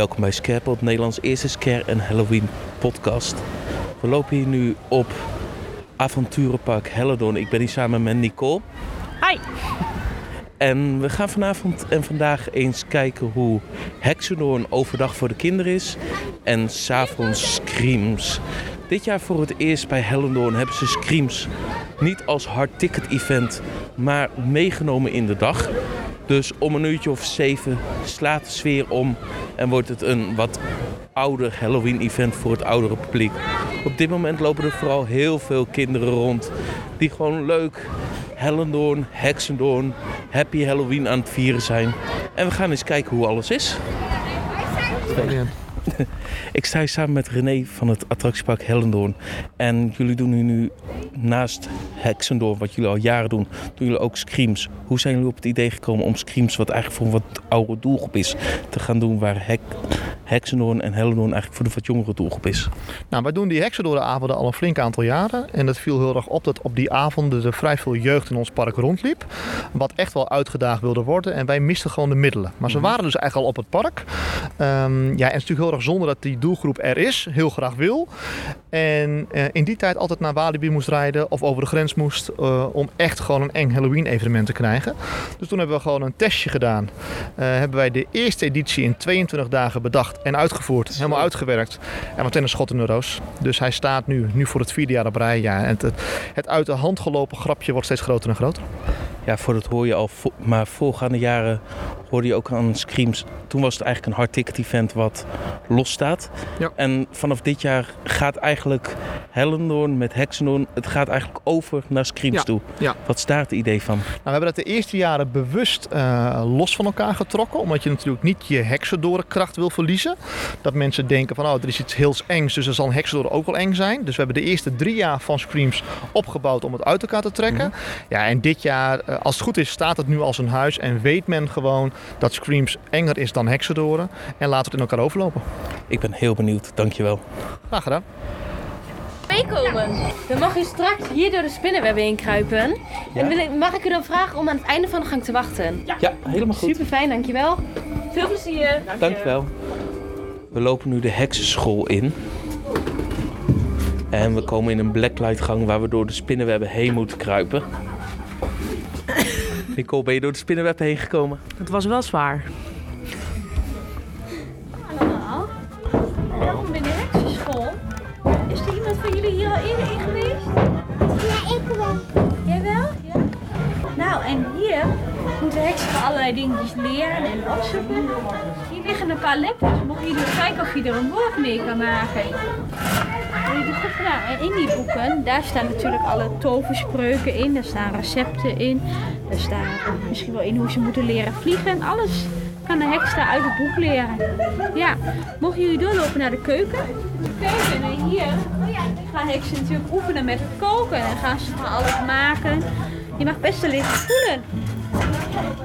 Welkom bij Scarepot, Nederlands eerste scare en Halloween podcast. We lopen hier nu op avonturenpark Helledon. Ik ben hier samen met Nicole. Hi! En we gaan vanavond en vandaag eens kijken hoe Hexendoorn overdag voor de kinderen is en s'avonds Screams. Dit jaar voor het eerst bij Hellendoorn hebben ze Screams niet als hard ticket event, maar meegenomen in de dag. Dus om een uurtje of zeven slaat de sfeer om en wordt het een wat ouder Halloween event voor het oudere publiek. Op dit moment lopen er vooral heel veel kinderen rond die gewoon leuk Hellendoorn, Hexendoorn, Happy Halloween aan het vieren zijn. En we gaan eens kijken hoe alles is. Ik sta hier samen met René van het attractiepark Hellendoorn. En jullie doen hier nu naast Hexendoorn, wat jullie al jaren doen, doen jullie ook Screams. Hoe zijn jullie op het idee gekomen om Screams, wat eigenlijk voor een wat oudere doelgroep is, te gaan doen waar Hek, Hexendoorn en Hellendoorn eigenlijk voor de wat jongere doelgroep is? Nou, wij doen die Hexendoornavonden al een flink aantal jaren. En het viel heel erg op dat op die avonden er vrij veel jeugd in ons park rondliep. Wat echt wel uitgedaagd wilde worden. En wij misten gewoon de middelen. Maar ze Mhm. waren dus eigenlijk al op het park. Ehm, ja, en het is natuurlijk heel erg zonde dat die doelgroep er is. Heel graag wil. En eh, in die tijd altijd naar Walibi moest rijden. Of over de grens moest. eh, om echt gewoon een eng Halloween evenement te krijgen. Dus toen hebben we gewoon een testje gedaan. Eh, hebben wij de eerste editie in 22 dagen bedacht en uitgevoerd. Helemaal uitgewerkt. En meteen een schot in de roos. Dus hij staat nu, nu voor het vierde jaar op rij. Ja, en het, het, het uit de hand gelopen grapje wordt steeds groter en groter. Ja, voor dat hoor je al. Maar voorgaande jaren hoorde je ook aan Screams. Toen was het eigenlijk een hard ticket event wat los staat. Ja. En vanaf dit jaar gaat eigenlijk Hellendoorn met Hexendoorn... het gaat eigenlijk over naar Screams Ja, toe. ja. Wat is daar het idee van? Nou, we hebben dat de eerste jaren bewust eh, los van elkaar getrokken. Omdat je natuurlijk niet je heksendorenkracht wil verliezen. Dat mensen denken van oh, er is iets heel engs, dus er zal een heksendoren ook wel eng zijn. Dus we hebben de eerste drie jaar van Screams opgebouwd om het uit elkaar te trekken. Ja, en dit jaar, als het goed is, staat het nu als een huis. En weet men gewoon dat Screams enger is dan heksendoren. En laten we het in elkaar overlopen. Ik ben heel benieuwd, dankjewel. Graag gedaan. Meekomen. Dan mag u straks hier door de spinnenwebben heen kruipen. En wil ik- mag ik u dan vragen om aan het einde van de gang te wachten? Ja, helemaal goed. Super fijn, dankjewel. Veel plezier. Dankjewel. We lopen nu de heksenschool in. En we komen in een blacklight gang waar we door de spinnenwebben heen moeten kruipen. Nicole, ben je door de spinnenwebben heen gekomen? Het was wel zwaar. Allemaal. Welkom in de heksenschool. Is er iemand van jullie hier al eerder in geweest? Ja, ik wel. Jij wel? Ja. Nou, en hier moeten heksen allerlei dingetjes leren en opzoeken. Hier liggen een paar laptops. Mogen jullie kijken of je er een woord mee kan maken. En in die boeken, daar staan natuurlijk alle toverspreuken in. Daar staan recepten in. Daar staat misschien wel in hoe ze moeten leren vliegen. En alles kan de heks daar uit het boek leren. Ja, mogen jullie doorlopen naar de keuken? De keuken en hier gaan heksen natuurlijk oefenen met koken. En gaan ze van alles maken. Je mag best wel even voelen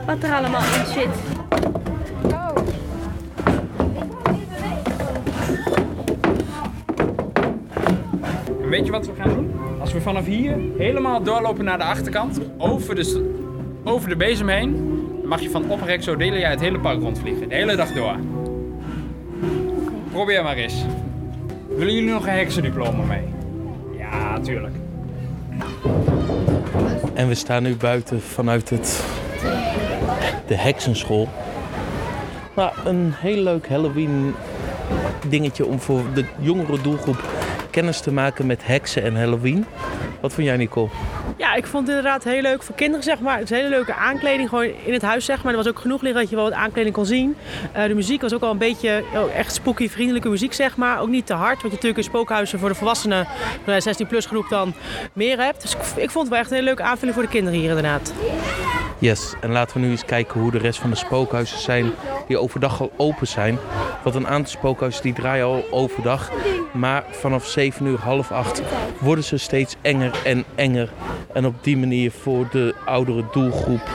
wat er allemaal in zit. Weet je wat we gaan doen? Als we vanaf hier helemaal doorlopen naar de achterkant, over de, over de bezem heen, dan mag je van oprek zo delen jij het hele park rondvliegen. De hele dag door. Probeer maar eens. Willen jullie nog een heksendiploma mee? Ja, tuurlijk. En we staan nu buiten vanuit het, de heksenschool. Nou, een heel leuk Halloween dingetje om voor de jongere doelgroep kennis te maken met heksen en Halloween. Wat vond jij Nicole? Ja, ik vond het inderdaad heel leuk voor kinderen, zeg maar. Het is een hele leuke aankleding gewoon in het huis, zeg maar. Er was ook genoeg liggen dat je wel wat aankleding kon zien. Eh, de muziek was ook al een beetje oh, echt spooky, vriendelijke muziek, zeg maar. Ook niet te hard, want je natuurlijk in spookhuizen voor de volwassenen, eh, 16 plus groep dan, meer hebt. Dus ik, ik vond het wel echt een hele leuke aanvulling voor de kinderen hier inderdaad. Yes, en laten we nu eens kijken hoe de rest van de spookhuizen zijn die overdag al open zijn. Want een aantal spookhuizen die draaien al overdag. Maar vanaf 7 uur, half 8 worden ze steeds enger en enger. En op die manier voor de oudere doelgroep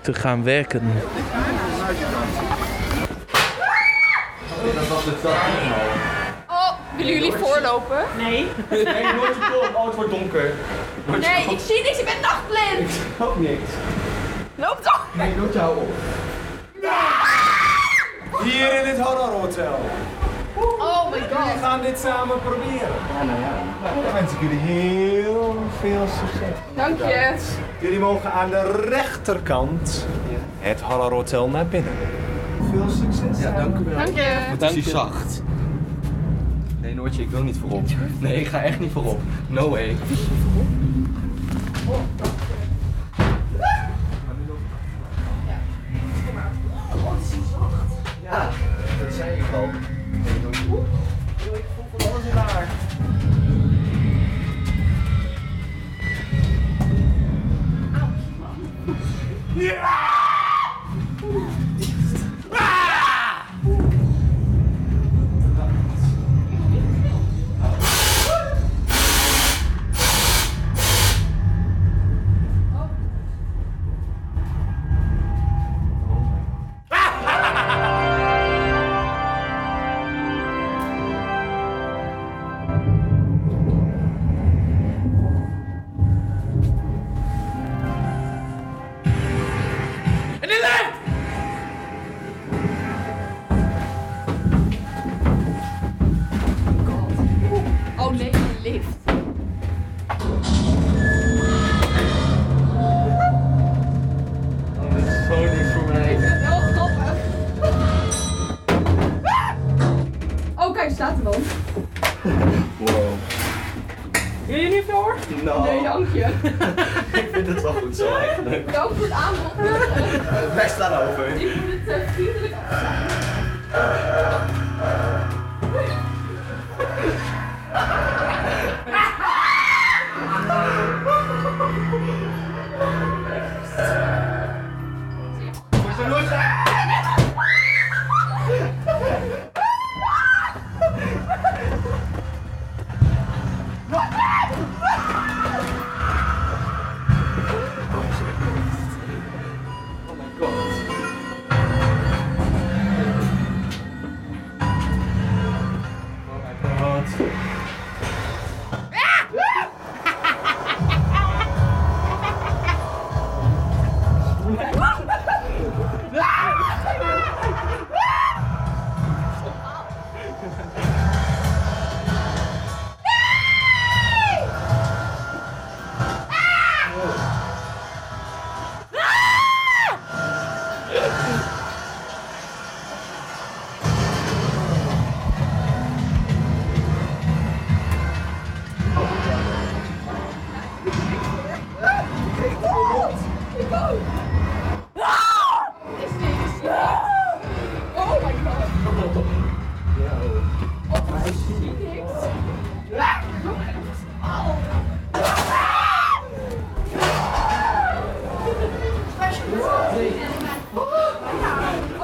te gaan werken. Oh, willen jullie voorlopen? Nee. Nee, nooit. Oh, het wordt donker. Nee, ik zie niks, ik ben nachtblind. Ook niks. Loop toch! Nee, doe jou op. Hier in dit horrorhotel. Oh my We god. gaan dit samen proberen. Dan wens ik jullie heel veel succes. Dank je. Jullie mogen aan de rechterkant het horrorhotel naar binnen. Veel succes. Ja, dank u wel. Dank je. Het is hier zacht. Nee, Noortje, ik wil niet voorop. Nee, ik ga echt niet voorop. No way. Ja,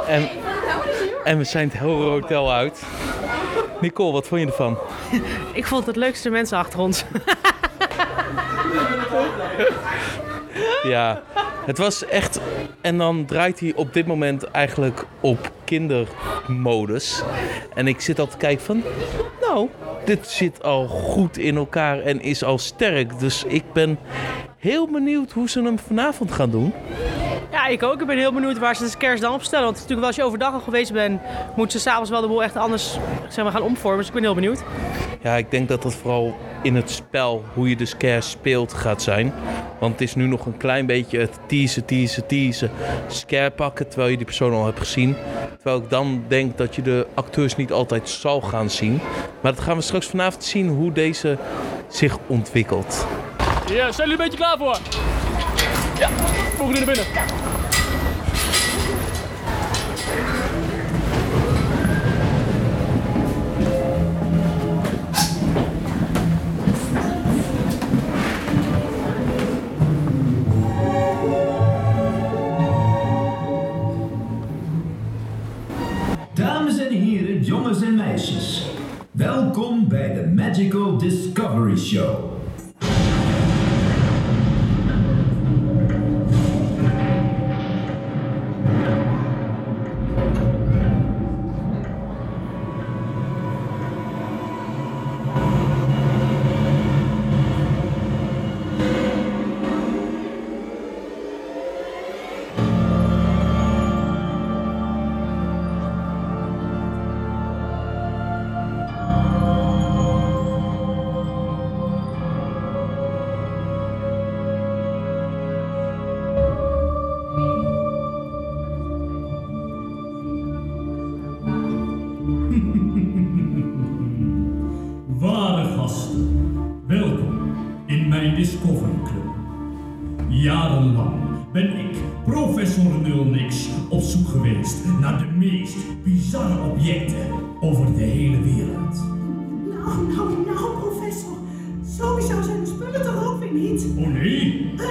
En, en we zijn het Horror Hotel uit. Nicole, wat vond je ervan? Ik vond het leukste mensen achter ons. Ja, het was echt. En dan draait hij op dit moment eigenlijk op kindermodus. En ik zit al te kijken van. Nou, dit zit al goed in elkaar en is al sterk. Dus ik ben heel benieuwd hoe ze hem vanavond gaan doen. Ik ook. Ik ben heel benieuwd waar ze de scares dan op stellen. Want natuurlijk wel als je overdag al geweest bent, moet ze s'avonds wel de boel echt anders zeg maar, gaan omvormen. Dus ik ben heel benieuwd. Ja, ik denk dat dat vooral in het spel, hoe je de scare speelt, gaat zijn. Want het is nu nog een klein beetje het teasen, teasen, teasen. Scare pakken, terwijl je die persoon al hebt gezien. Terwijl ik dan denk dat je de acteurs niet altijd zal gaan zien. Maar dat gaan we straks vanavond zien hoe deze zich ontwikkelt. Ja, zijn jullie een beetje klaar voor? Ja, mogen jullie naar binnen. Magical Discovery Show. Op zoek geweest naar de meest bizarre objecten over de hele wereld. Nou, nou, nou, professor. Sowieso zijn de spullen toch ook weer niet? Oh nee? Eh,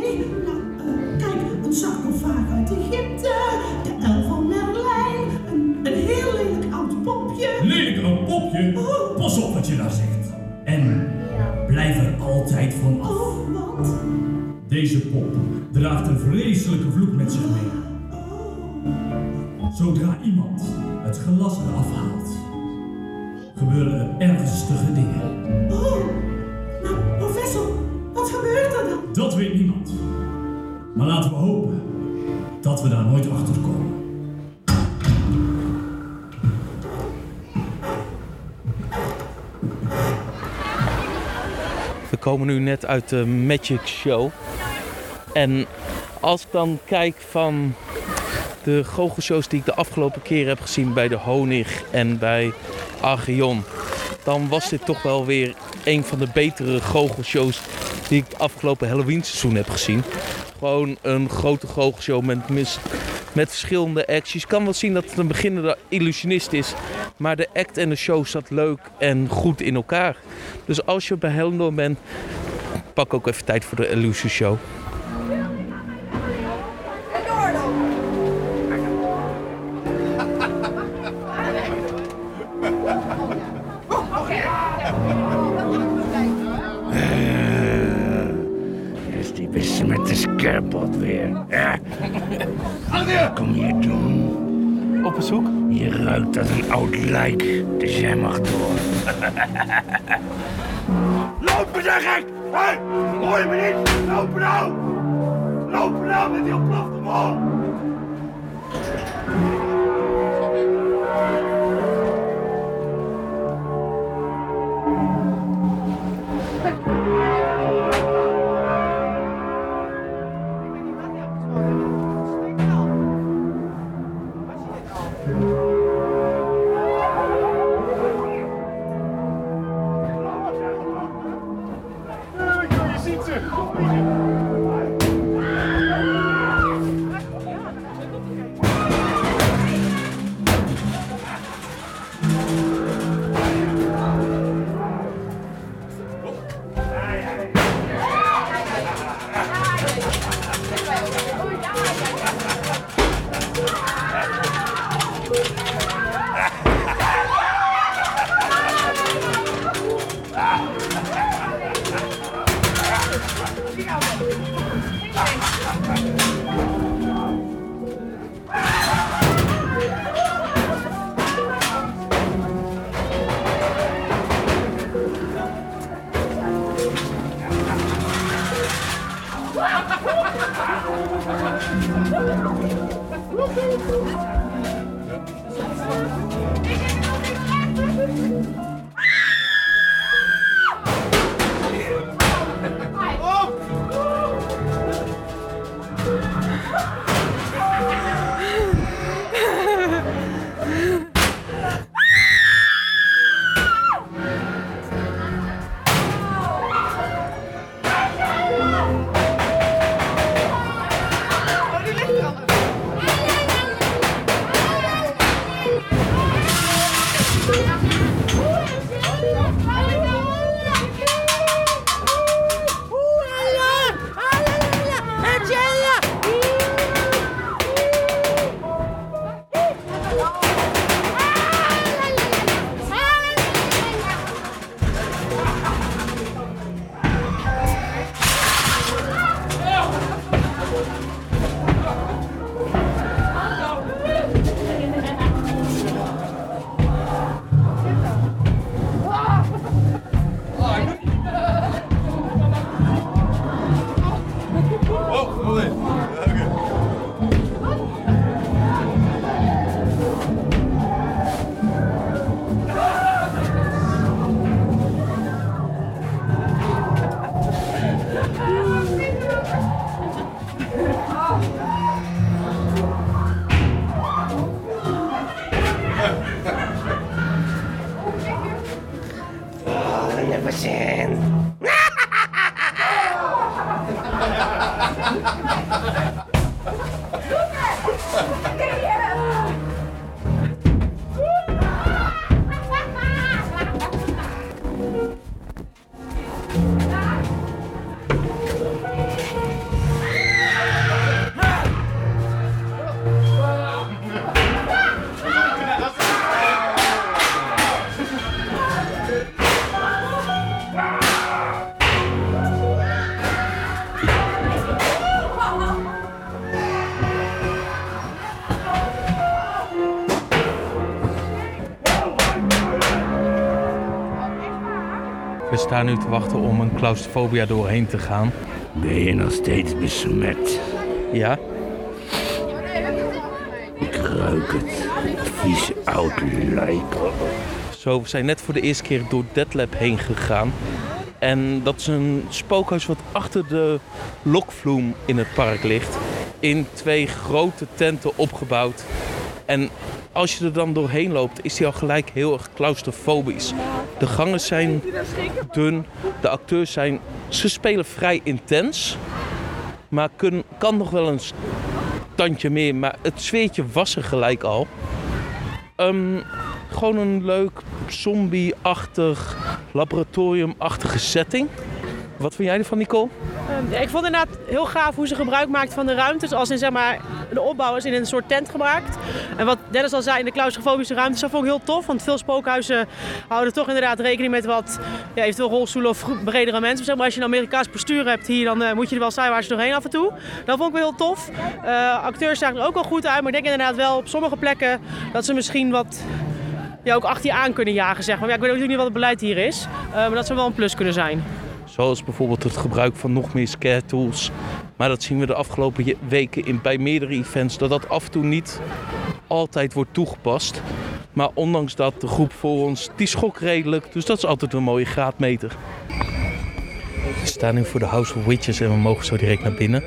nee, nou, eh, kijk, een sarcofaag uit Egypte, de elf van Merlijn, een, een heel lelijk oud popje. Lelijk oud popje? Pas op wat je daar zegt. En blijf er altijd van af. Oh, want? Deze pop draagt een vreselijke vloek met zich mee. Zodra iemand het glas eraf haalt, gebeuren er ernstige dingen. Oh, nou, professor, wat gebeurt er dan? Dat weet niemand. Maar laten we hopen dat we daar nooit achter komen. We komen nu net uit de Magic Show. En als ik dan kijk van de goochelshows die ik de afgelopen keren heb gezien bij de Honig en bij Archeon, dan was dit toch wel weer een van de betere goochelshows die ik het afgelopen Halloween seizoen heb gezien. Gewoon een grote goochelshow met, met verschillende acts. Je kan wel zien dat het een beginnende illusionist is. Maar de act en de show zat leuk en goed in elkaar. Dus als je bij Hellendoorn bent, pak ook even tijd voor de Illusion Show. Skerpot weer. Ja. Kom je doen? Op bezoek? Je ruikt als een oud lijk, dus jij mag door. Lopen zeg ik! Hé, hey, hoor je me niet? Lopen nou! Lopen nou met die ontplofte bal! We staan nu te wachten om een claustrofobia doorheen te gaan. Ben je nog steeds besmet? Ja. Ik ruik het. Vies oud lijk. Zo, we zijn net voor de eerste keer door Deadlab heen gegaan. En dat is een spookhuis wat achter de lokvloem in het park ligt. In twee grote tenten opgebouwd. En als je er dan doorheen loopt, is die al gelijk heel erg claustrofobisch. De gangen zijn dun, de acteurs zijn... Ze spelen vrij intens, maar kan nog wel een tandje meer. Maar het sfeertje was er gelijk al. Ehm, gewoon een leuk zombie-achtig, laboratorium-achtige setting. Wat vind jij ervan, Nicole? Ja, ik vond inderdaad heel gaaf hoe ze gebruik maakt van de ruimtes. Als in zeg maar, de opbouw is in een soort tent gemaakt. En wat Dennis al zei, in de claustrofobische ruimtes, dat vond ik heel tof. Want veel spookhuizen houden toch inderdaad rekening met wat ja, eventueel rolstoelen of bredere mensen. Zeg maar, als je een Amerikaans postuur hebt hier, dan eh, moet je er wel zijn waar ze doorheen af en toe. Dat vond ik wel heel tof. Eh, acteurs zagen er ook wel goed uit, maar ik denk inderdaad wel op sommige plekken dat ze misschien wat ja, ook achter je aan kunnen jagen. Zeg maar. Ja, ik weet ook niet wat het beleid hier is, eh, maar dat zou wel een plus kunnen zijn. Zoals bijvoorbeeld het gebruik van nog meer scare tools. Maar dat zien we de afgelopen weken in, bij meerdere events. Dat dat af en toe niet altijd wordt toegepast. Maar ondanks dat, de groep voor ons, die schok redelijk. Dus dat is altijd een mooie graadmeter. We staan nu voor de House of Witches en we mogen zo direct naar binnen.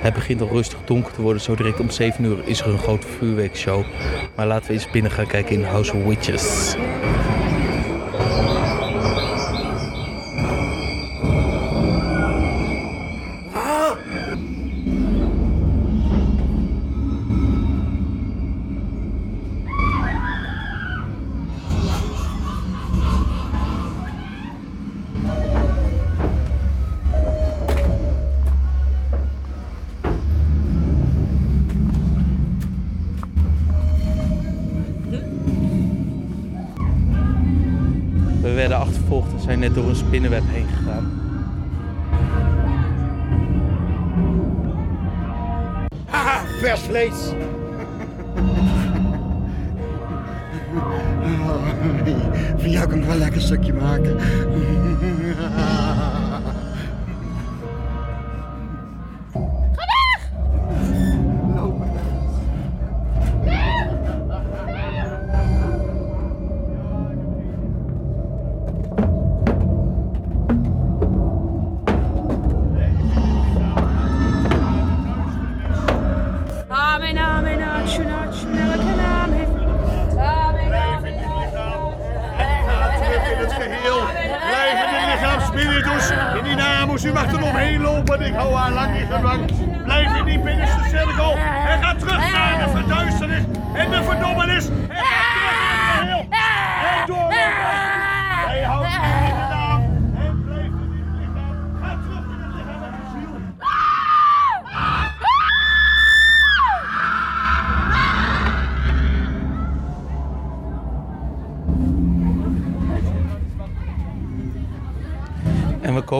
Het begint al rustig donker te worden. Zo direct om 7 uur is er een grote vuurwerkshow. Maar laten we eens binnen gaan kijken in House of Witches. Net door een spinnenweb heen gegaan. Haha, vers vlees. Van jou kan ik wel lekker een stukje maken.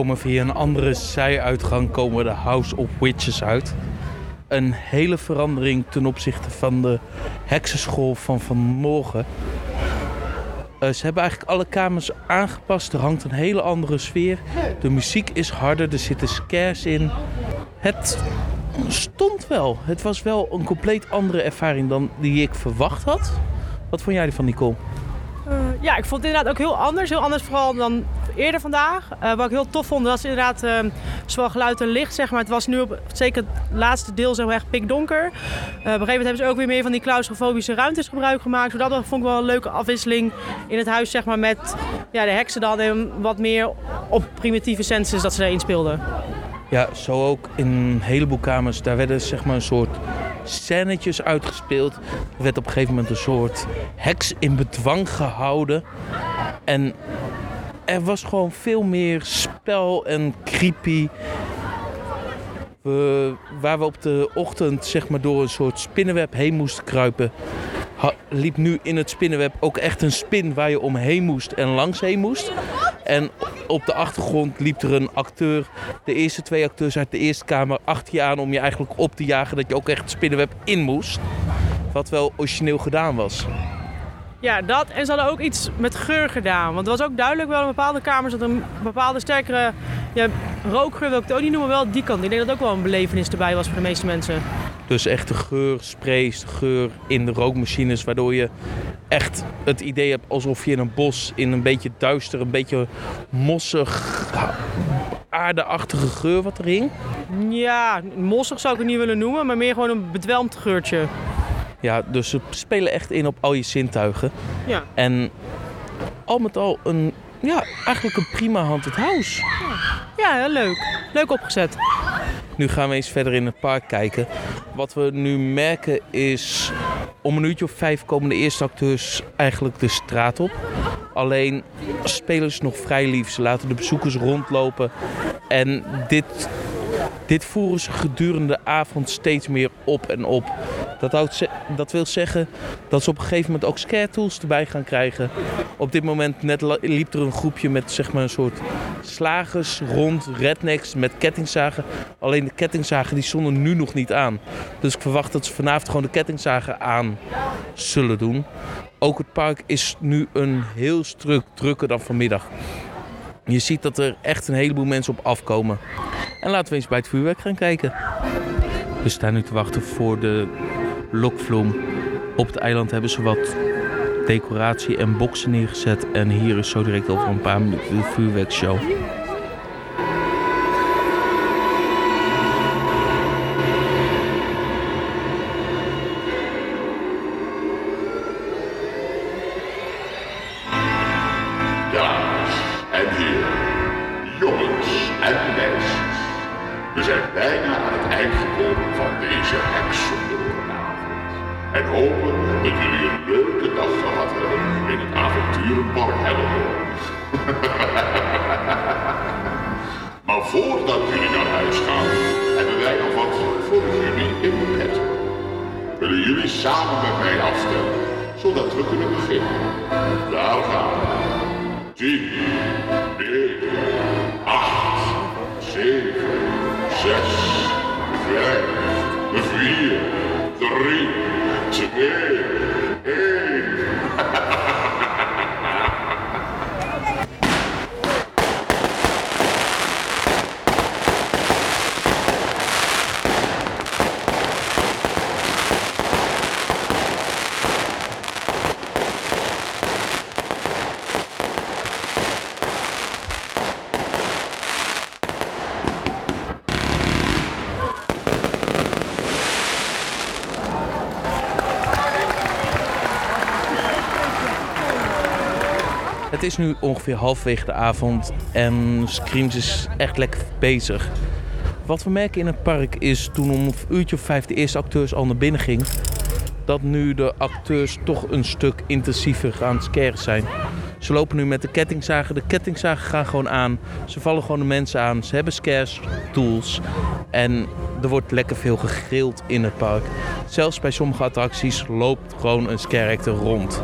Komen via een andere zijuitgang komen de House of Witches uit. Een hele verandering ten opzichte van de heksenschool van vanmorgen. Eh, ze hebben eigenlijk alle kamers aangepast. Er hangt een hele andere sfeer. De muziek is harder, er zitten scares in. Het stond wel. Het was wel een compleet andere ervaring dan die ik verwacht had. Wat vond jij ervan, Nicole? Eh, ja, ik vond het inderdaad ook heel anders. Heel anders vooral dan eerder vandaag. Eh, wat ik heel tof vond, was inderdaad eh, zowel geluid en licht. Zeg maar. Het was nu op zeker het laatste deel maar, echt pikdonker. Eh, op een gegeven moment hebben ze ook weer meer van die claustrofobische ruimtes gebruik gemaakt. Zodat dat vond ik wel een leuke afwisseling in het huis zeg maar, met ja, de heksen dan. En wat meer op primitieve senses dat ze daarin speelden. Ja, zo ook in een heleboel kamers. Daar werden zeg maar een soort scènetjes uitgespeeld. Er werd op een gegeven moment een soort heks in bedwang gehouden. En er was gewoon veel meer spel en creepy. We, waar we op de ochtend zeg maar door een soort spinnenweb heen moesten kruipen, liep nu in het spinnenweb ook echt een spin waar je omheen moest en langs heen moest. En op de achtergrond liep er een acteur, de eerste twee acteurs uit de eerste kamer, achter je aan om je eigenlijk op te jagen dat je ook echt het spinnenweb in moest. Wat wel origineel gedaan was. Ja, dat. En ze hadden ook iets met geur gedaan. Want het was ook duidelijk wel in bepaalde kamers dat een bepaalde sterkere ja, rookgeur, wil ik het ook niet noemen, wel die kant. Ik denk dat ook wel een belevenis erbij was voor de meeste mensen. Dus echt de geur, sprays, de geur in de rookmachines, waardoor je echt het idee hebt alsof je in een bos in een beetje duister, een beetje mossig, aardeachtige geur wat er hing. Ja, mossig zou ik het niet willen noemen, maar meer gewoon een bedwelmd geurtje. Ja, dus ze spelen echt in op al je zintuigen. Ja. En al met al een, ja, eigenlijk een prima haunted house. Ja, heel leuk. Leuk opgezet. Nu gaan we eens verder in het park kijken. Wat we nu merken is, om een uurtje of vijf komen de eerste acteurs eigenlijk de straat op. Alleen spelen ze nog vrij lief. Ze laten de bezoekers rondlopen. En dit, dit voeren ze gedurende de avond steeds meer op en op. Dat, dat wil zeggen dat ze op een gegeven moment ook scare tools erbij gaan krijgen. Op dit moment net liep er een groepje met zeg maar een soort slagers rond, rednecks met kettingzagen. Alleen de kettingzagen die stonden nu nog niet aan. Dus ik verwacht dat ze vanavond gewoon de kettingzagen aan zullen doen. Ook het park is nu een heel stuk drukker dan vanmiddag. Je ziet dat er echt een heleboel mensen op afkomen. En laten we eens bij het vuurwerk gaan kijken. We staan nu te wachten voor de lokvloem. Op het eiland hebben ze wat decoratie en boksen neergezet. En hier is zo direct over een paar minuten de vuurwerkshow. Het is nu ongeveer halfwege de avond en Screams is echt lekker bezig. Wat we merken in het park is toen om een uurtje of vijf de eerste acteurs al naar binnen ging, dat nu de acteurs toch een stuk intensiever aan het scaren zijn. Ze lopen nu met de kettingzagen. De kettingzagen gaan gewoon aan. Ze vallen gewoon de mensen aan. Ze hebben scares tools. En er wordt lekker veel gegrild in het park. Zelfs bij sommige attracties loopt gewoon een scare rond.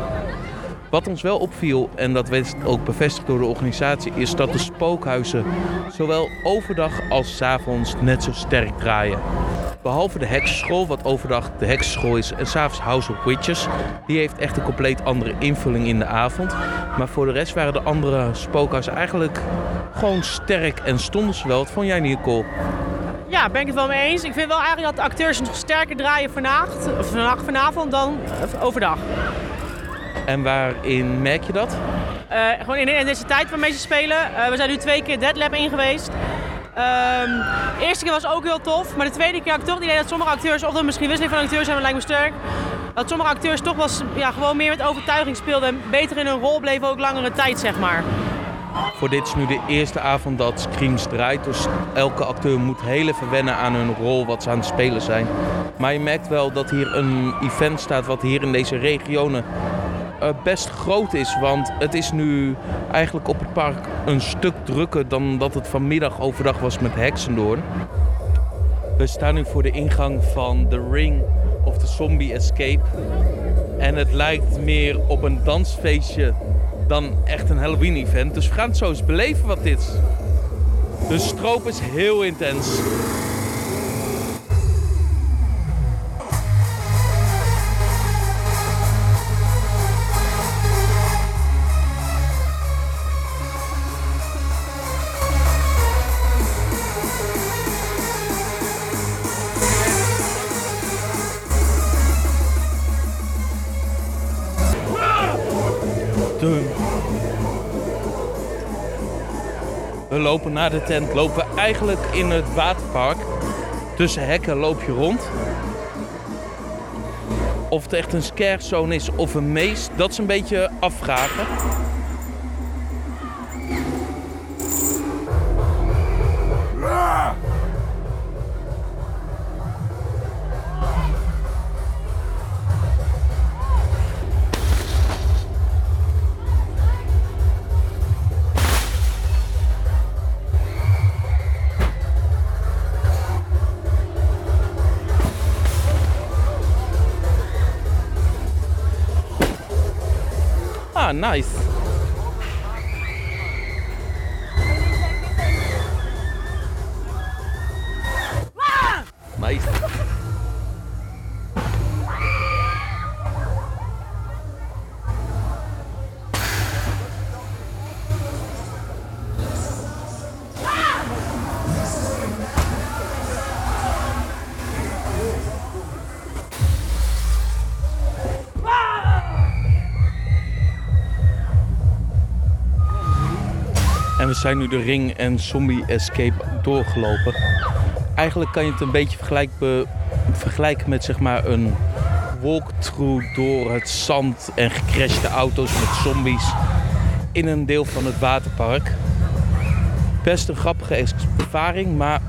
Wat ons wel opviel, en dat werd ook bevestigd door de organisatie, is dat de spookhuizen zowel overdag als 's avonds net zo sterk draaien. Behalve de heksenschool, wat overdag de heksenschool is, en s'avonds House of Witches. Die heeft echt een compleet andere invulling in de avond. Maar voor de rest waren de andere spookhuizen eigenlijk gewoon sterk en stonden ze wel. Wat vond jij, Nicole? Ja, ben ik het wel mee eens. Ik vind wel eigenlijk dat de acteurs nog sterker draaien vanavond dan eh, overdag. En waarin merk je dat? Eh, gewoon in de intensiteit waarmee ze spelen. Eh, we zijn nu twee keer Deadlab in geweest. Ehm, de eerste keer was ook heel tof, maar de tweede keer had ik toch het idee dat sommige acteurs, of er misschien wisseling van acteurs zijn, maar lijkt me sterk. Dat sommige acteurs toch wel ja, gewoon meer met overtuiging speelden en beter in hun rol bleven ook langere tijd, zeg maar. voor dit is nu de eerste avond dat Screams draait. Dus elke acteur moet heel even wennen aan hun rol wat ze aan het spelen zijn. Maar je merkt wel dat hier een event staat wat hier in deze regionen eh, best groot is. Want het is nu eigenlijk op het park een stuk drukker dan dat het vanmiddag overdag was met Hexendoorn. We staan nu voor de ingang van The Ring of the Zombie Escape. En het lijkt meer op een dansfeestje dan echt een Halloween-event. Dus we gaan het zo eens beleven wat dit is. De stroop is heel intens. We lopen naar de tent, lopen eigenlijk in het waterpark. Tussen hekken loop je rond. Of het echt een scare zone is of een mees, dat is een beetje afvragen. Ah, nice. Zijn nu de ring en zombie escape doorgelopen. Eigenlijk kan je het een beetje vergelijken, met zeg maar een walkthrough door het zand en gecrashte auto's met zombies in een deel van het waterpark. Best een grappige ervaring, maar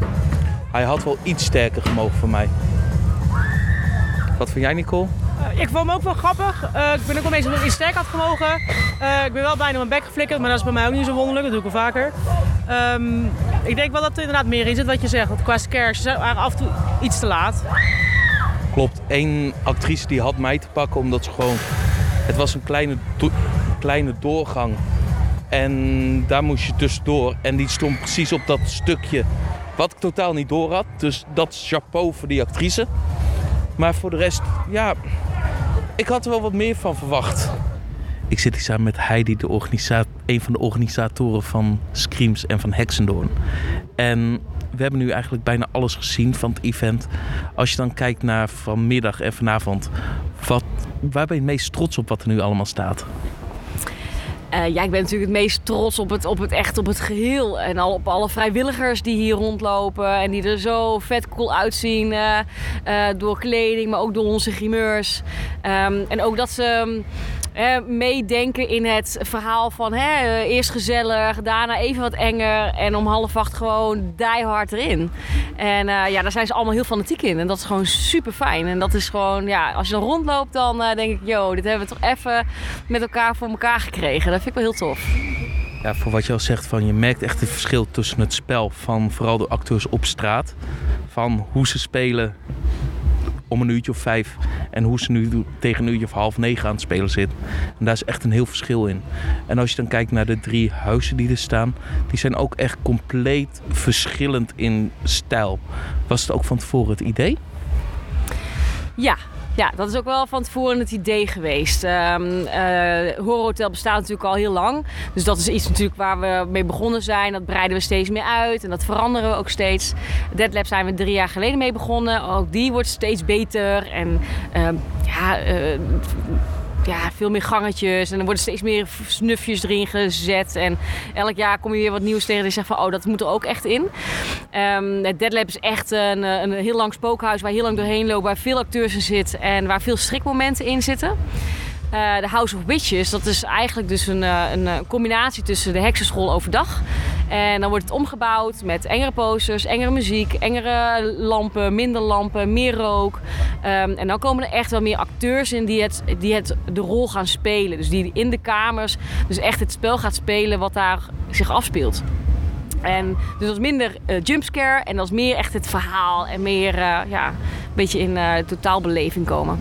hij had wel iets sterker gemogen voor mij. Wat vind jij, Nicole? Eh, ik vond hem ook wel grappig. Eh, ik ben ook wel eens dat het iets sterk had gemogen. Eh, ik ben wel bijna mijn bek maar dat is bij mij ook niet zo wonderlijk. Dat doe ik wel vaker. Ehm, ik denk wel dat er inderdaad meer in zit wat je zegt. Want qua scares waren af en toe iets te laat. Klopt, één actrice die had mij te pakken omdat ze gewoon... Het was een kleine, kleine doorgang. En daar moest je tussendoor. En die stond precies op dat stukje wat ik totaal niet door had. Dus dat is chapeau voor die actrice. Maar voor de rest, ja, ik had er wel wat meer van verwacht. Ik zit hier samen met Heidi, de een van de organisatoren van Screams en van Hexendoorn. En we hebben nu eigenlijk bijna alles gezien van het event. Als je dan kijkt naar vanmiddag en vanavond, wat, waar ben je het meest trots op wat er nu allemaal staat? Eh, ja, ik ben natuurlijk het meest trots op het, op het echt op het geheel. En al op alle vrijwilligers die hier rondlopen. En die er zo vet cool uitzien. eh, eh, door kleding, maar ook door onze grimeurs. Ehm, en ook dat ze meedenken in het verhaal van hè, eh, eerst gezellig, daarna even wat enger. En om half acht gewoon die hard erin. En eh, ja, daar zijn ze allemaal heel fanatiek in. En dat is gewoon super fijn. En dat is gewoon, ja, als je dan rondloopt, dan eh, denk ik, yo, dit hebben we toch even met elkaar voor elkaar gekregen. Dat vind ik wel heel tof. Ja, voor wat je al zegt, van je merkt echt het verschil tussen het spel van vooral de acteurs op straat. Van hoe ze spelen om een uurtje of vijf en hoe ze nu tegen een uurtje of half negen aan het spelen zitten. En daar is echt een heel verschil in. En als je dan kijkt naar de drie huizen die er staan, die zijn ook echt compleet verschillend in stijl. Was het ook van tevoren het idee? Ja. Ja, dat is ook wel van tevoren het idee geweest. Ehm eh, Horror Hotel bestaat natuurlijk al heel lang. Dus dat is iets natuurlijk waar we mee begonnen zijn. Dat breiden we steeds meer uit en dat veranderen we ook steeds. Dead Lab zijn we drie jaar geleden mee begonnen. Ook die wordt steeds beter. En ehm, ja, eh, ja, veel meer gangetjes. En er worden steeds meer snufjes erin gezet. En elk jaar kom je weer wat nieuws tegen. Die zegt van, oh, dat moet er ook echt in. Ehm het Dead Lab is echt een, eh, een heel lang spookhuis waar je heel lang doorheen loopt. Waar veel acteurs in zitten en waar veel schrikmomenten in zitten. Eh, de House of Witches, dat is eigenlijk dus een, eh, een, eh, combinatie tussen de heksenschool overdag. En dan wordt het omgebouwd met engere posters, engere muziek, engere lampen, minder lampen, meer rook. Ehm, en dan komen er echt wel meer acteurs in die, het, die het, de rol gaan spelen. Dus die in de kamers dus echt het spel gaat spelen wat daar zich afspeelt. En dus dat is minder eh, jumpscare en dat is meer echt het verhaal en meer eh, ja, een beetje in eh, totaalbeleving komen.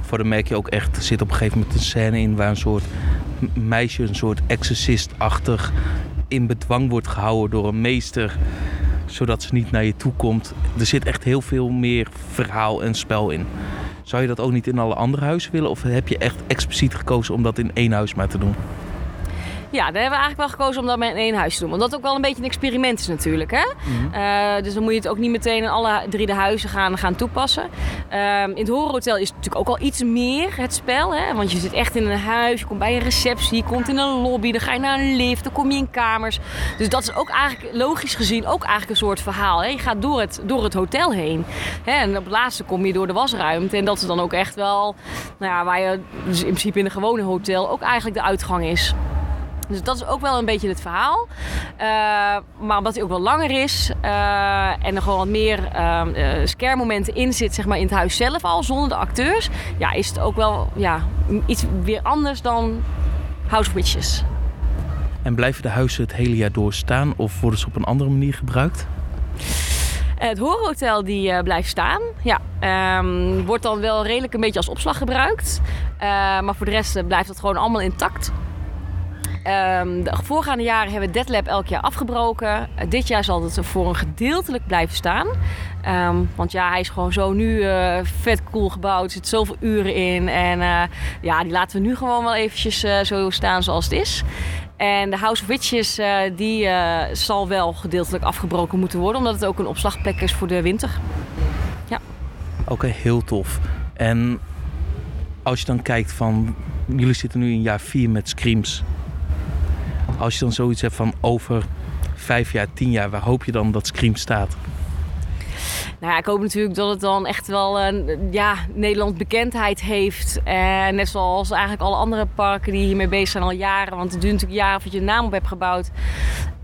Voor de merk je ook echt, er zit op een gegeven moment een scène in waar een soort meisje, een soort exorcist-achtig, in bedwang wordt gehouden door een meester, zodat ze niet naar je toe komt. Er zit echt heel veel meer verhaal en spel in. Zou je dat ook niet in alle andere huizen willen? Of heb je echt expliciet gekozen om dat in één huis maar te doen? Ja, daar hebben we eigenlijk wel gekozen om dat met in één huis te doen. Want dat ook wel een beetje een experiment is natuurlijk. Hè? Eh, dus dan moet je het ook niet meteen in alle drie de huizen gaan, gaan toepassen. Ehm, in het horrorhotel is het natuurlijk ook al iets meer het spel. Hè? Want je zit echt in een huis, je komt bij een receptie, je komt in een lobby, dan ga je naar een lift, dan kom je in kamers. Dus dat is ook eigenlijk logisch gezien ook eigenlijk een soort verhaal. Hè? Je gaat door het, door het hotel heen. Hè? En op het laatste kom je door de wasruimte. En dat is dan ook echt wel nou ja, waar je dus in principe in een gewone hotel ook eigenlijk de uitgang is. Dus dat is ook wel een beetje het verhaal. Eh, maar omdat hij ook wel langer is eh, en er gewoon wat meer uh, scare-momenten in zit, zeg maar in het huis zelf al, zonder de acteurs, ja, is het ook wel ja, iets weer anders dan House of Witches. En blijven de huizen het hele jaar door staan of worden ze op een andere manier gebruikt? Het horrorhotel die eh, blijft staan. Ja, ehm, wordt dan wel redelijk een beetje als opslag gebruikt. Eh, maar voor de rest eh, blijft het gewoon allemaal intact. Ehm, de voorgaande jaren hebben we Dead Lab elk jaar afgebroken. Uh, dit jaar zal het voor een gedeeltelijk blijven staan. Ehm, want ja, hij is gewoon zo nu uh, vet cool gebouwd. Er zit zoveel uren in. En uh, ja, die laten we nu gewoon wel eventjes zo staan zoals het is. En de House of Witches, die zal wel gedeeltelijk afgebroken moeten worden. Omdat het ook een opslagplek is voor de winter. Ja. Oké, heel tof. En als je dan kijkt van... Jullie zitten nu in jaar 4 met Screams. Als je dan zoiets hebt van over vijf jaar, tien jaar, waar hoop je dan dat Scream staat? Nou ja, ik hoop natuurlijk dat het dan echt wel een ja, Nederland bekendheid heeft. En net zoals eigenlijk alle andere parken die hiermee bezig zijn al jaren. Want het duurt natuurlijk jaren voordat je een naam op hebt gebouwd.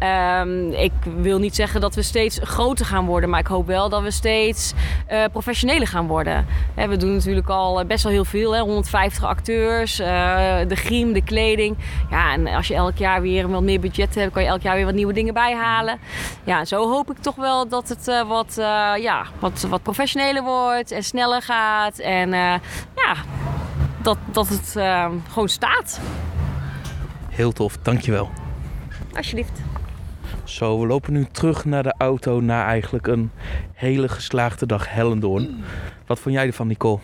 Um, ik wil niet zeggen dat we steeds groter gaan worden, maar ik hoop wel dat we steeds uh, professioneler gaan worden. He, we doen natuurlijk al best wel heel veel, hè? 150 acteurs, uh, de griem, de kleding. Ja, en als je elk jaar weer wat meer budget hebt, kan je elk jaar weer wat nieuwe dingen bijhalen. Ja, zo hoop ik toch wel dat het uh, wat, ja, wat, wat professioneler wordt en sneller gaat. En ja, dat, dat het gewoon staat. Heel tof, dankjewel. Alsjeblieft. Zo, we lopen nu terug naar de auto na eigenlijk een hele geslaagde dag Hellendoorn. Wat vond jij ervan, Nicole?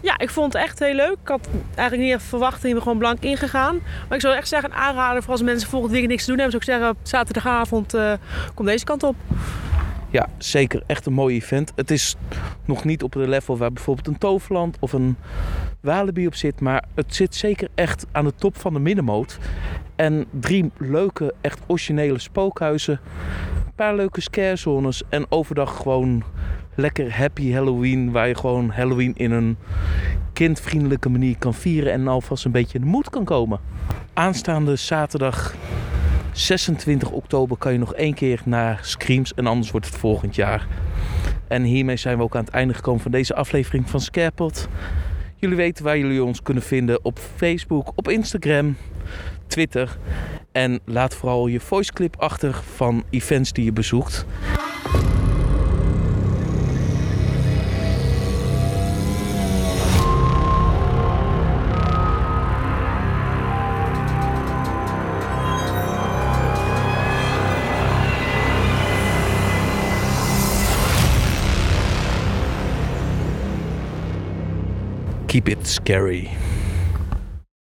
Ja, ik vond het echt heel leuk. Ik had eigenlijk niet verwacht ik ben gewoon blank ingegaan. Maar ik zou echt zeggen, aanraden voor als mensen volgend weekend niks te doen hebben. Zou ik zeggen, zaterdagavond uh, kom deze kant op. Ja, zeker. Echt een mooi event. Het is nog niet op de level waar bijvoorbeeld een Toverland of een Walibi op zit. Maar het zit zeker echt aan de top van de middenmoot. En drie leuke, echt originele spookhuizen. Een paar leuke scarezones. En overdag gewoon lekker happy Halloween. Waar je gewoon Halloween in een kindvriendelijke manier kan vieren. En alvast een beetje in de moed kan komen. Aanstaande zaterdag 26 oktober kan je nog één keer naar Screams. En anders wordt het volgend jaar. En hiermee zijn we ook aan het einde gekomen van deze aflevering van Scarepot. Jullie weten waar jullie ons kunnen vinden op Facebook, op Instagram, Twitter. En laat vooral je voiceclip achter van events die je bezoekt. Keep it scary.